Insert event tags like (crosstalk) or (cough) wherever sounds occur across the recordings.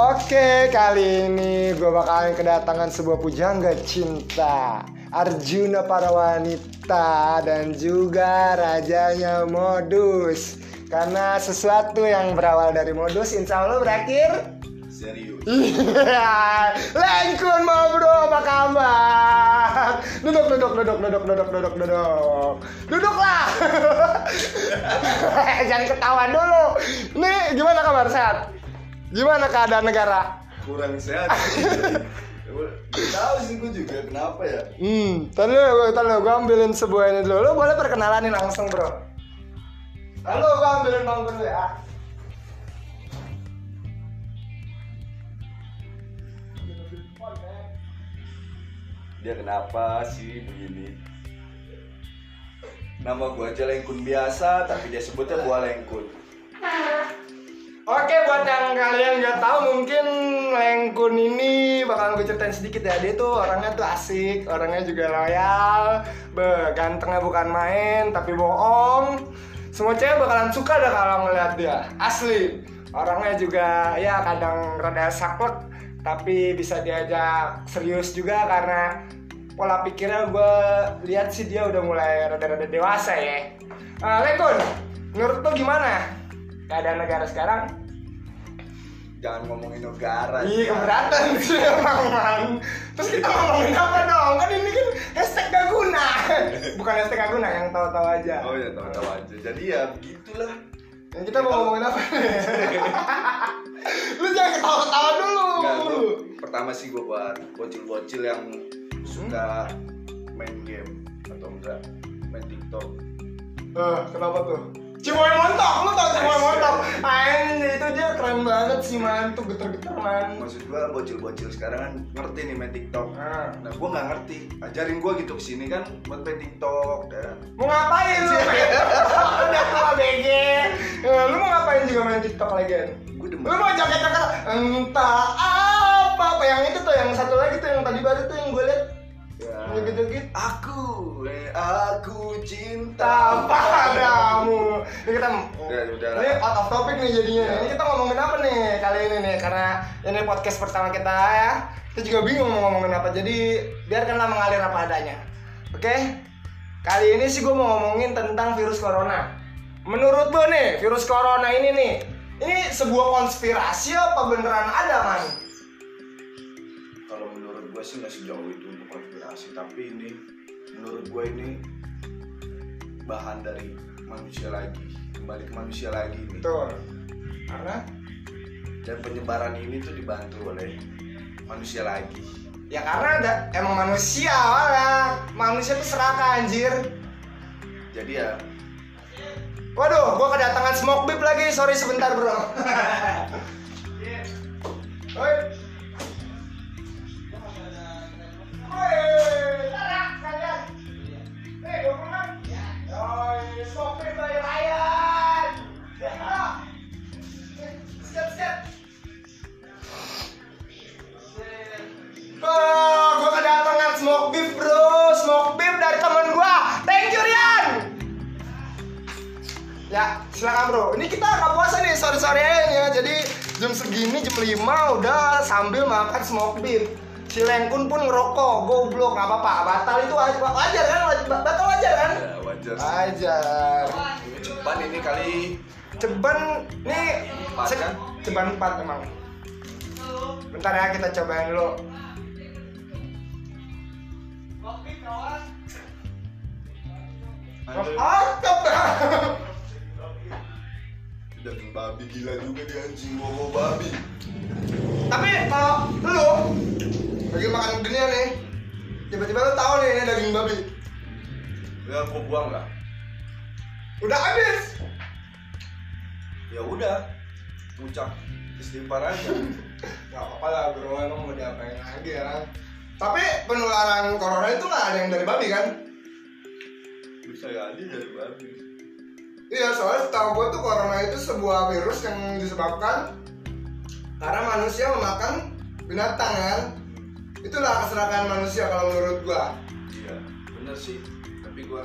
Oke, kali ini gue bakalan kedatangan sebuah pujangga cinta Arjuna para wanita dan juga rajanya modus Karena sesuatu yang berawal dari modus insya Allah berakhir Serius. Iya, Lengkun mau bro, apa kabar? Duduk, duduk, duduk, duduk, duduk, duduk, duduk Duduklah (laughs) Jangan ketawa dulu Nih, gimana kabar, sehat? Gimana keadaan negara? Kurang sehat. Gak tahu sih gue juga kenapa ya. Hmm, tadi lu, tadi gue ambilin sebuah ini dulu Lu boleh perkenalan nih langsung bro Lalu gue ambilin bang dulu ya Dia kenapa sih begini? Nama gue aja Lengkun biasa, tapi dia sebutnya gua Lengkun. Oke buat yang kalian nggak tahu mungkin Lengkun ini bakalan gue ceritain sedikit ya. Dia tuh orangnya tuh asik orangnya juga loyal be gantengnya bukan main tapi bohong. Semua cewek bakalan suka dah kalau ngeliat dia. Asli. Orangnya juga ya kadang rada saklek tapi bisa diajak serius juga karena pola pikirnya gue lihat sih dia udah mulai rada-rada dewasa ya. Eh, Lengkun menurut lo gimana? Keadaan negara sekarang Jangan ngomongin negara. Iya keberatan (laughs) sih emang man. Terus kita ngomongin apa dong? Kan ini kan hashtag gak guna (laughs) Bukan hashtag gak guna, yang tahu-tahu aja Oh ya tahu-tahu aja. Jadi ya begitulah. Yang kita mau ngomongin apa? (laughs) Lu jangan ketawa-ketawa dulu Enggak, gua, pertama sih gue buat bocil-bocil yang suka main game atau enggak main TikTok. Eh, kenapa tuh? Cimoy montok, lu tau Cimoy montok Anjir, itu dia keren banget sih man Tuh geter-geter man Maksud gue bocil-bocil sekarang kan ngerti nih main TikTok. Nah, Nah gue nggak ngerti. Ajarin gue gitu ke sini kan buat main TikTok. Ya. Mau ngapain lu? (laughs) Udah tua BG Eh, Lu mau ngapain juga main TikTok lagi? Gue Lu demen. mau joget-joget entah apa apa yang itu tuh yang satu lagi tuh yang tadi baru tuh yang gue liat. Joget-joget Aku, eh, aku cinta padamu. Ini kita Udah, udah lah. ini out of topic nih jadinya. Ya. Ini kita ngomongin apa nih kali ini nih karena ini podcast pertama kita ya. Kita juga bingung mau ngomongin apa. Jadi biarkanlah mengalir apa adanya. Oke? Kali ini sih gue mau ngomongin tentang virus corona. Menurut lo nih, virus corona ini nih, ini sebuah konspirasi apa beneran ada, Man? Gue sih nggak sejauh itu untuk konspirasi, tapi ini menurut gue ini bahan dari manusia lagi, kembali ke manusia lagi nih. Betul. Karena Dan penyebaran ini tuh dibantu oleh manusia lagi. ya karena ada emang manusia lah. Manusia tuh serakah anjir. Jadi ya Waduh, gua kedatangan smoke beep lagi. Sorry sebentar, Bro. (laughs) Oi. Jadi jam segini jam 5 udah sambil makan smoke beef. Si Lengkun pun ngerokok, goblok nggak apa-apa. Batal itu wajar, wajar kan? Batal wajar kan? ya wajar. sih. Wajar. Ini cepat ini kali Ceban nih Empat, kan? ceban 4 emang. Bentar ya kita cobain dulu. Mantap daging babi gila juga dia anjing bawa babi. Tapi kalau lu lagi makan ginian nih, tiba-tiba lu tahu nih ini daging babi. Ya aku buang nggak? Udah habis. Ya udah, ucap istighfar aja. (laughs) Gak apa-apa lah bro, emang mau diapain lagi ya kan Tapi penularan corona itu gak ada yang dari babi kan? Bisa jadi dari babi. Iya soalnya setahu gue tuh corona itu sebuah virus yang disebabkan Karena manusia memakan binatang kan Itulah keserakahan manusia kalau menurut gua Iya, bener sih. Tapi gua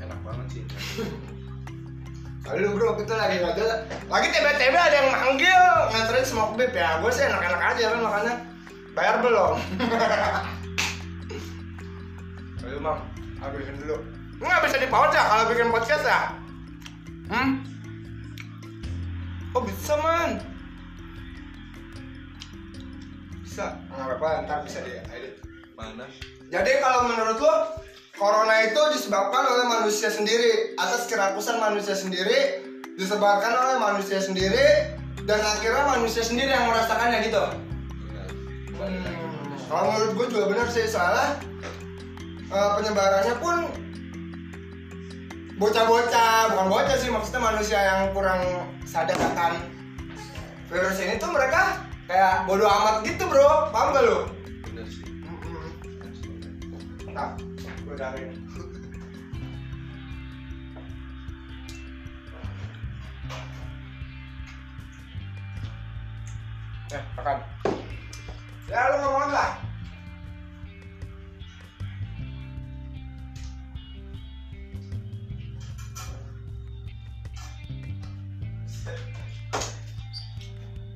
enak banget sih. (laughs) Lalu bro, kita lagi nggak jelas. Lagi tiba-tiba ada yang manggil nganterin smoke beef ya. Gue sih enak-enak aja kan makanya. Bayar belum? (laughs) Ayo mam, habisin dulu. Nggak bisa dipaut ya kalau bikin podcast ya? Hmm? Oh bisa man? Bisa. Nggak apa-apa, ntar bisa diedit. Mana? Jadi kalau menurut lo Corona itu disebabkan oleh manusia sendiri atas kerakusan manusia sendiri disebabkan oleh manusia sendiri dan akhirnya manusia sendiri yang merasakannya gitu. Benar. Hmm, kalau menurut gue juga benar sih soalnya eh, penyebarannya pun bocah-bocah bukan bocah sih maksudnya manusia yang kurang sadar akan virus ini tuh mereka kayak bodoh amat gitu bro paham gak lo? Bener sih. Nah, gue cari. (laughs) Eh, makan. Ya lu ngomong lah.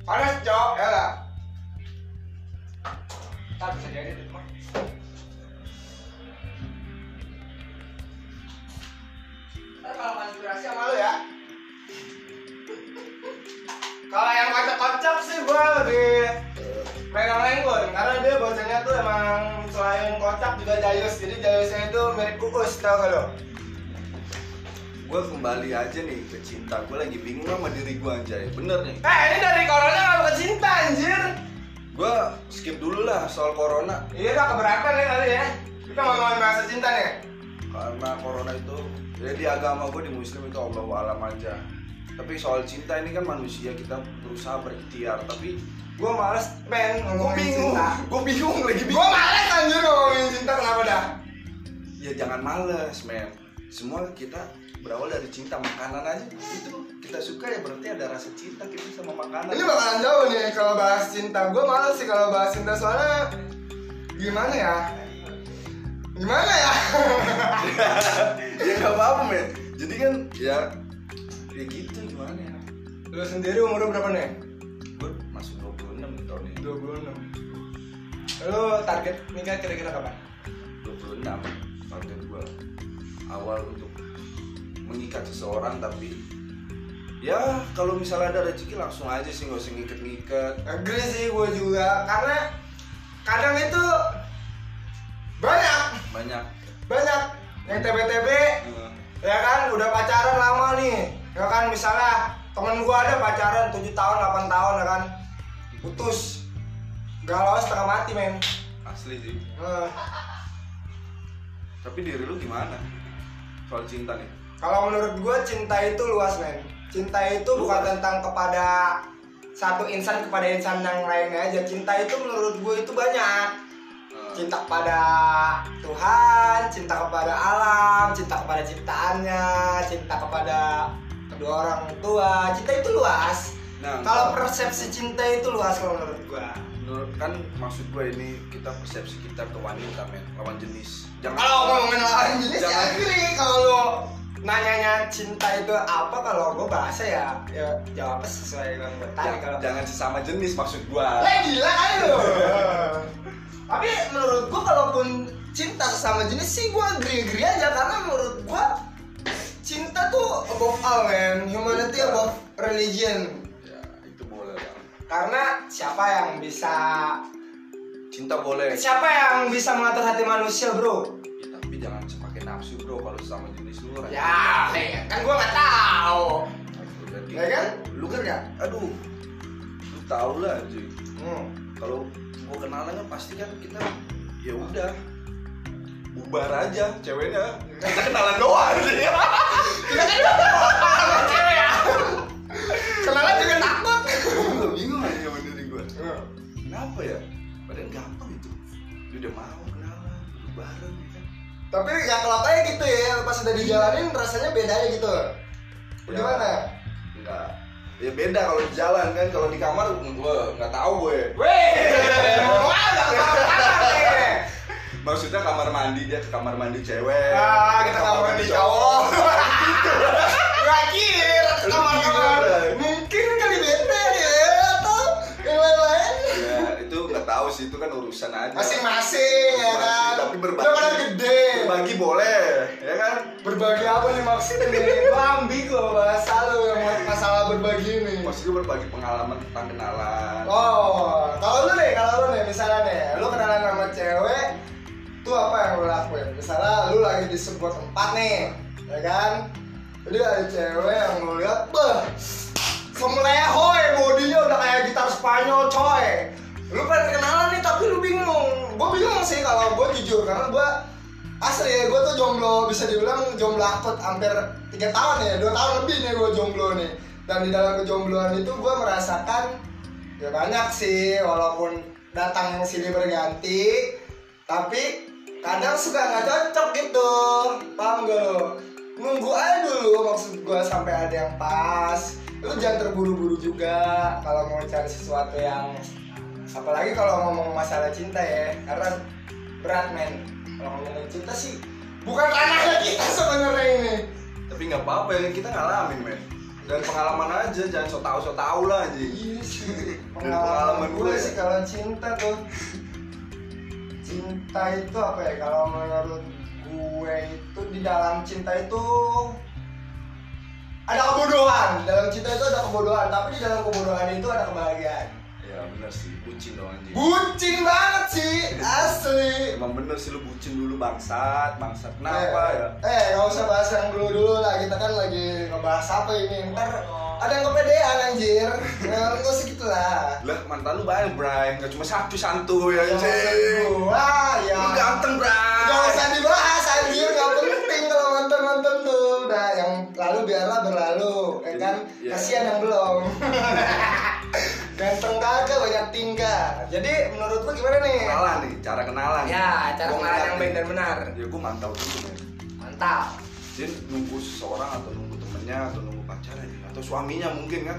Panas, Cok. Ya lah. Tak bisa jadi di rumah. Ntar kalau konspirasi sama lu ya. Kalau yang kocak-kocak sih gue lebih pegang lenggun karena dia bocahnya tuh emang selain kocak juga jayus jadi jayusnya itu mirip kukus tau gak lo? Gue kembali aja nih ke cinta. Gue lagi bingung sama diri gue anjay. Bener nih. Eh ini dari corona gak bukan cinta anjir Gue skip dulu lah soal corona. Iya udah keberatan ya kali ya Kita mau ngomongin bahasa cinta nih Karena corona itu ya di agama gue di muslim itu Allah alam aja. Tapi soal cinta ini kan manusia kita berusaha berikhtiar. Tapi Gue males men gue bingung. Gue bingung lagi Gue bingung. males anjir ngomongin cinta kenapa dah? Ya jangan males men. Semua kita berawal dari cinta makanan aja itu kita suka ya berarti ada rasa cinta kita sama makanan. Ini bakalan jauh nih kalau bahas cinta. Gue males sih kalau bahas cinta soalnya gimana ya? Gimana ya? (laughs) ya nggak apa-apa men. Jadi kan ya ya gitu gimana ya. Lu sendiri umur berapa nih? Gue masuk 26 nih tahun ini. 26. Lu target nikah kira-kira kapan? 26 target gue awal untuk mengikat seseorang tapi ya kalau misalnya ada rezeki langsung aja sih nggak usah ngiket-ngiket Agree sih gue juga karena kadang itu banyak. Banyak. Banyak. Yang TB-TB Eh, ya kan udah pacaran lama nih. Ya kan misalnya temen gua ada pacaran 7 tahun 8 tahun ya kan. Putus. Galau setengah mati men. Asli sih. Eh, tapi diri lu gimana? Soal cinta nih kalau menurut gua cinta itu luas men cinta itu bukan Luas. tentang kepada satu insan kepada insan yang lainnya aja cinta itu menurut gua itu banyak Eh, cinta kepada Tuhan, cinta kepada alam, cinta kepada ciptaannya, cinta kepada kedua orang tua. Cinta itu luas. nah Kalau persepsi cinta itu luas kalau menurut gua. menurut kan maksud gue ini kita persepsi kita ke wanita men lawan jenis jangan Kalau ngomongin lawan jenis ya Jangan- agree. Kalau nanyanya cinta itu apa? Kalau gua bahasa ya ya jawabnya sesuai dengan gua. Tadi kalau jangan sesama jenis maksud gua. Lah gila lu. (laughs) Tapi menurut gua kalaupun cinta sesama jenis sih gua agree-agree aja. Karena menurut gua cinta tuh above all man, humanity above religion. ya itu boleh lah. Karena siapa yang bisa cinta boleh. Siapa yang bisa mengatur hati manusia, Bro? Ya, tapi jangan orang Ya, kan gua nggak tahu. Jadi, Ya kan? lu kan ya? aduh lu tau lah cuy Hmm. kalau gua kenalan kan pasti kan kita ya udah bubar aja ceweknya kita kenalan doang sih (laughs) Kita kan sama cewek ya. Kenalan juga takut. Gua bingung aja sama diri gua Hmm. kenapa ya padahal gampang itu dia udah mau kenalan bareng ya kan Tapi ya kalau kayak gitu ya, pas udah dijalanin rasanya beda aja gitu. Ya. Gimana? enggak ya beda kalau di jalan kan kalau di kamar gua nggak tahu gue Weh, (laughs) kamar nih. maksudnya kamar mandi dia ke kamar mandi cewek Ah, kita kamar mandi cowok. (laughs) Gak kira. Urusan aja Masing-masing ya kan. tapi berbagi. Pada gede. berbagi boleh ya kan Berbagi apa nih maksudnya nih? Gua ambigu bahasa lu yang masalah berbagi ini. maksud gue berbagi pengalaman tentang kenalan Oh, kalau lu nih, kalau lu nih misalnya nih, lu kenalan sama cewek, tuh apa yang lu lakuin? Misalnya lu lagi di sebuah tempat nih, ya kan? Jadi ada cewek yang lu lihat, beh, semelehoy bodinya udah kayak gitar Spanyol coy. Lu pengen kenalan nih tapi lu bingung. Gue bingung sih kalau gue jujur karena gue asli ya gue tuh jomblo bisa dibilang jomblo akut hampir tiga tahun ya dua tahun lebih nih gue jomblo nih. Dan di dalam kejombloan itu gue merasakan ya banyak sih walaupun datang sini berganti tapi kadang suka nggak cocok gitu. Paham gak lo nunggu aja dulu maksud gue sampai ada yang pas. Lu jangan terburu-buru juga kalau mau cari sesuatu yang apalagi kalau ngomong masalah cinta ya karena berat men. Kalau ngomongin cinta sih bukan ranahnya kita sebenarnya ini. Tapi nggak apa-apa ya kita ngalamin men. Dan pengalaman aja jangan so tau so tau lah aja Iya sih. Dari pengalaman gue gue. sih kalau cinta tuh cinta itu apa ya? Kalau menurut gue itu di dalam cinta itu ada kebodohan. Dalam cinta itu ada kebodohan tapi di dalam kebodohan itu ada kebahagiaan ya bener sih bucin dong anjing. Bucin banget sih asli. Emang bener sih lu bucin dulu bangsat bangsat. Kenapa eh, ya? eh nggak usah bahas yang dulu dulu lah. Kita kan lagi ngebahas apa ini? Ntar ada yang kepedean anjir. Nggak usah segitu lah. Lah mantan lu banyak bray. Nggak cuma satu santuy Jangan anjing. Wah, ya. lu ganteng bray. Gak usah dibahas anjir, gak penting kalau mantan-mantan tuh. Nah, yang lalu biarlah berlalu, ya kan? ya. Kasihan yang belum. (laughs) Ganteng kagak banyak tingkah. Jadi menurut lu gimana nih? kenalan nih cara kenalan Ya, cara Gua kenalan yang baik nih. dan benar. ya gua mantau dulu men Mantap. dia nunggu seseorang atau nunggu temennya atau nunggu pacarnya atau suaminya mungkin kan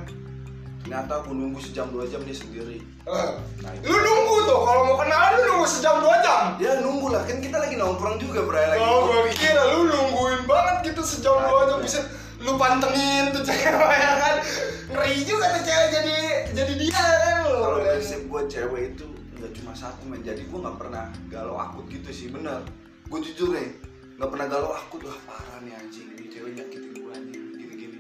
ternyata aku nunggu sejam dua jam dia sendiri Eh, nah itu Lu nunggu tuh, kalau mau kenalan lu nunggu sejam dua jam. ya nunggu lah kan kita lagi nongkrong juga bray lagi Oh, gue kira lu nungguin banget gitu sejam dua jam bisa lu pantengin tuh cewek (laughs) ya kan ngeri juga tuh cewek jadi jadi dia kan kalau prinsip gue cewek itu nggak cuma satu men. Jadi gue nggak pernah galau akut gitu sih bener. Gue jujur nih nggak pernah galau akut. Wah parah nih anjing. Ini cewek nyakitin gue anjing. Gini gini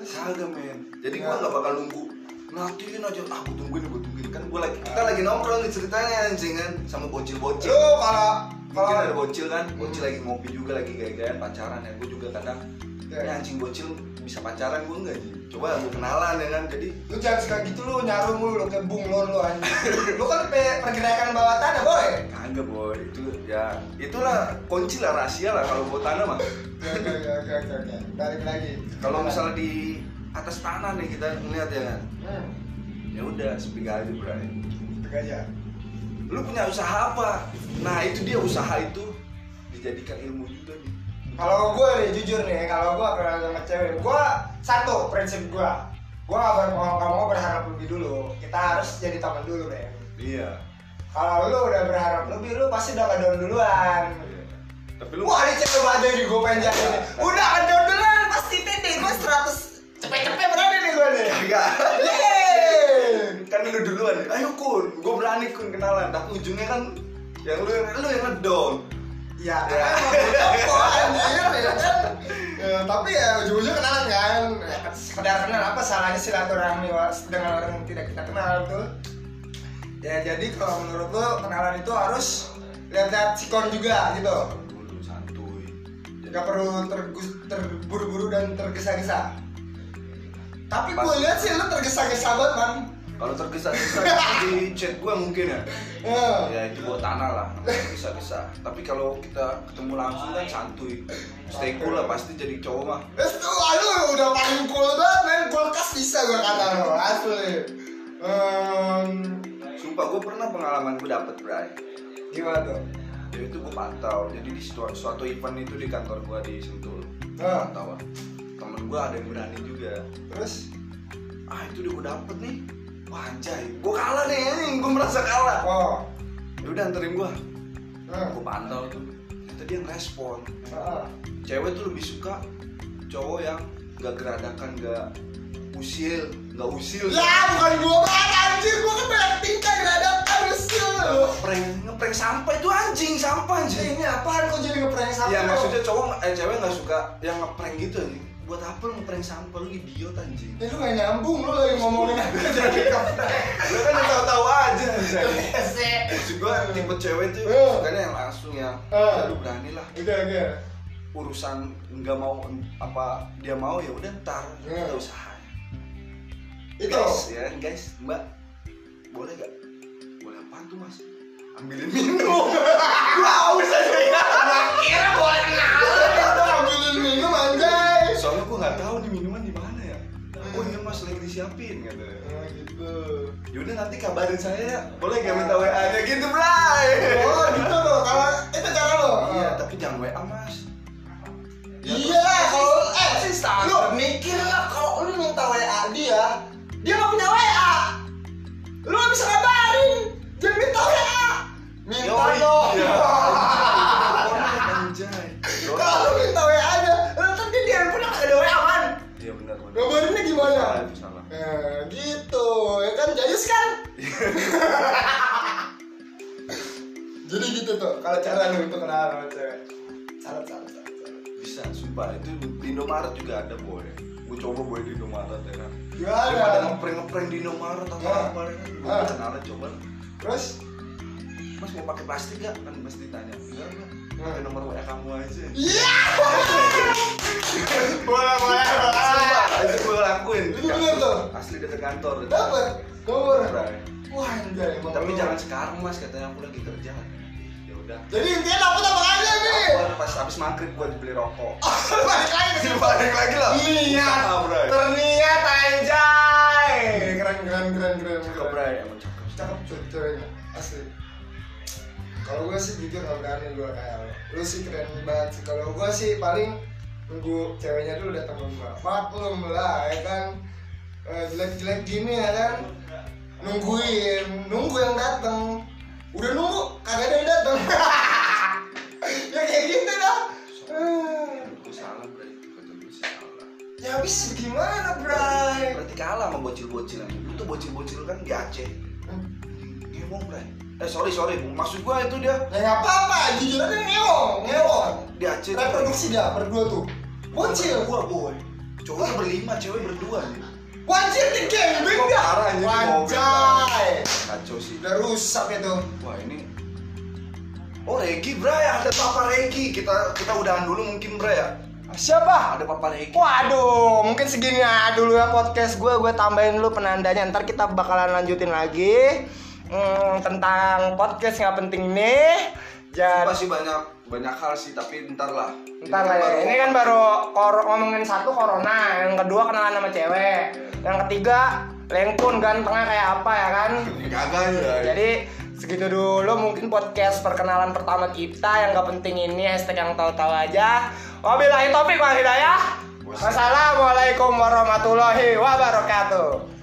kagak men. Jadi gue nggak bakal nunggu. Nantiin aja ah gue tungguin gue tungguin. Kan gue lagi kita lagi nongkrong nih ceritanya anjing kan. Sama bocil bocil lu kalau mungkin ada bocil kan. Bocil lagi ngopi juga lagi gaya-gayaan pacaran ya. Gue juga kadang Ya. ini anjing bocil bisa pacaran gue enggak sih coba gue kenalan ya kan jadi lu jangan suka gitu lu nyarum lu lu kayak bunglon lu anjing (laughs) lu kan pe- pergerakan bawah tanah boy Kagak boy, itu ya itulah kunci lah rahasia lah kalau buat tanah mah. oke oke oke balik lagi Kalau misalnya di atas tanah nih kita ngeliat ya kan, hmm, ya udah sepi aja bray. gitu aja Lu punya usaha apa? Nah itu dia usaha itu dijadikan ilmu juga nih. Kalau gue nih jujur nih kalau gue kenal sama cewek gue satu prinsip gue gue gak mau nggak mau berharap lebih dulu kita harus jadi teman dulu deh Iya. kalau lu udah berharap lebih lu pasti udah kedon duluan iya. Tapi lu wah ini cewek banget nih gue pengen jadi (laughs) udah kedon duluan pasti pede gue 100 cepet-cepet berani nih gue nih. Yeay. kan lu duluan. Ayo kun, gue berani kun kenalan. Tapi ujungnya kan yang lu yang lu yang ngedon. Ya, Ya. emang anjir ya kan. Ya, tapi ya ujung-ujung kenalan kan. Ya, sekedar kenal apa salahnya silaturahmi dengan orang yang tidak kita kenal tuh. Ya jadi kalau menurut lo kenalan itu harus lihat-lihat sikon juga gitu. Santuy. Gak perlu terburu-buru dan tergesa-gesa. Tapi gue lihat sih lo tergesa-gesa banget man. Kalau tergesa-gesa (laughs) di chat gue mungkin ya. Ya. ya itu buat tanah lah bisa bisa tapi kalau kita ketemu langsung kan santuy stay cool lah pasti jadi cowok mah Terus tuh, lu udah paling cool banget men, kulkas bisa gue kata lo, asli Ehm, sumpah gue pernah pengalaman gue dapet bray Gimana tuh? jadi itu gue pantau jadi di suatu, suatu event itu di kantor gue di Sentul Ah. pantau lah. temen gue ada yang berani juga Terus? ah itu udah gue dapet nih wah anjay. Gue kalah nih anjing gue merasa kalah. Oh. Ya udah anterin gue Hmm. gue pantau tuh. Ternyata dia ngerespon. Ah. cewek tuh lebih suka cowok yang gak geradakan gak usil gak usil. Ya bukan gue banget anjir, gue kan banyak tingkah gak ada usil. Lu. ngeprank ngeprank sampah itu anjing sampah anjing. Ini apaan kok jadi ngeprank sampah? ya maksudnya cowok eh cewek nggak suka yang ngeprank gitu anjing buat apa lu ngeprank sampah lu idiot anjing Eh, lu gak nyambung lu lagi ngomongin apa jadi (laughs) lu kan yang tahu-tahu aja anjing. Sih. maksud gua tipe cewek tuh Eh. sukanya yang langsung yang Eh. ya lu berani lah Udah, udah. urusan nggak mau apa dia mau ya udah ntar kita usaha Itu. guys ya guys mbak boleh gak boleh apaan tuh mas ambilin minum (laughs) haus aja ya Kira boleh kenalan disiapin gitu Oh, gitu. yaudah nanti kabarin saya ya boleh gak minta wa nya gitu Bray Oh, gitu loh. Kalau itu cara lo. iya tapi jangan wa mas Iya lah, kalau eh Pasti lu mikir lah kalau lu minta WA dia, dia nggak punya WA. Lu nggak bisa kabarin, dia minta WA. Minta dong. Nah, gitu, ya kan jayus (laughs) kan? Jadi gitu tuh, kalau cara lu untuk kenalan sama cewek. Salah, salah. Bisa, sumpah itu di Indomaret juga ada boy. Gue coba boy di Indomaret ya kan. Gimana? Daripada ngeprank ngeprank di Indomaret atau Ah. apa ya kan. Ah. kenalan coba. Terus? Mas mau pakai plastik gak? Kan pasti tanya. Enggak enggak. Pakai nomor WA kamu aja. Iya. (laughs) boleh, boleh, boleh. Itu gue lakuin. Itu bener tuh. Asli deket kantor. Dapat, nomor. Bray. Wah, anjay, emang Tapi jangan sekarang mas, katanya aku lagi kerja. Ya udah. Jadi intinya dapat apa aja nih? Pas habis maghrib gue beli rokok. (laughs) Balik lagi ke. Balik lagi lah. Niat, terniat anjay. Keren, keren, keren, keren. Cakep, Bray. Emang cakep. Cakep ceweknya, asli. Kalau gue sih jujur gak berani gue kayak lo. Lu sih keren banget sih. Kalau gue sih paling nunggu ceweknya dulu datang. Maklum lah, ya kan. Eh, jelek-jelek gini ya kan. Nungguin, nunggu yang datang. Udah nunggu, kagak ada yang datang. (laughs) ya kayak gitu dah. Ya habis gimana, Bray? Berarti kalah sama bocil-bocil Lu tuh bocil-bocil kan di Aceh. Ngomong, Bray. Eh, sorry, sorry. Maksud gue itu dia Ya nggak apa-apa, jujur aja ngewong, ngewong. di Aceh. Reproduksi dia berdua tuh. Bocil. Berdua, boy. Cowoknya berlima, cewek berdua nih. Wajib di Gua dah. parah anjing, mobil, Wajay. Kacau sih. Udah rusak itu. Wah ini Oh Regi Bray, ada Papa Regi. Kita kita udahan dulu mungkin Bray ya. Siapa? Ada Papa Regi. Waduh, mungkin segini aja dulu ya podcast gue. Gue tambahin dulu penandanya. Ntar kita bakalan lanjutin lagi hmm, tentang podcast nggak penting nih. Jadi Pasti banyak banyak hal sih, tapi ntar lah. Ntar lah ya. Ini kan baru kor- ngomongin satu corona, yang kedua kenalan sama cewek, yang ketiga lengkun gantengnya kayak apa ya kan? Kagak ya. Jadi segitu dulu mungkin podcast perkenalan pertama kita yang gak penting ini hashtag yang tahu-tahu aja. Wabillahi taufiq wal hidayah. Wassalamualaikum warahmatullahi wabarakatuh.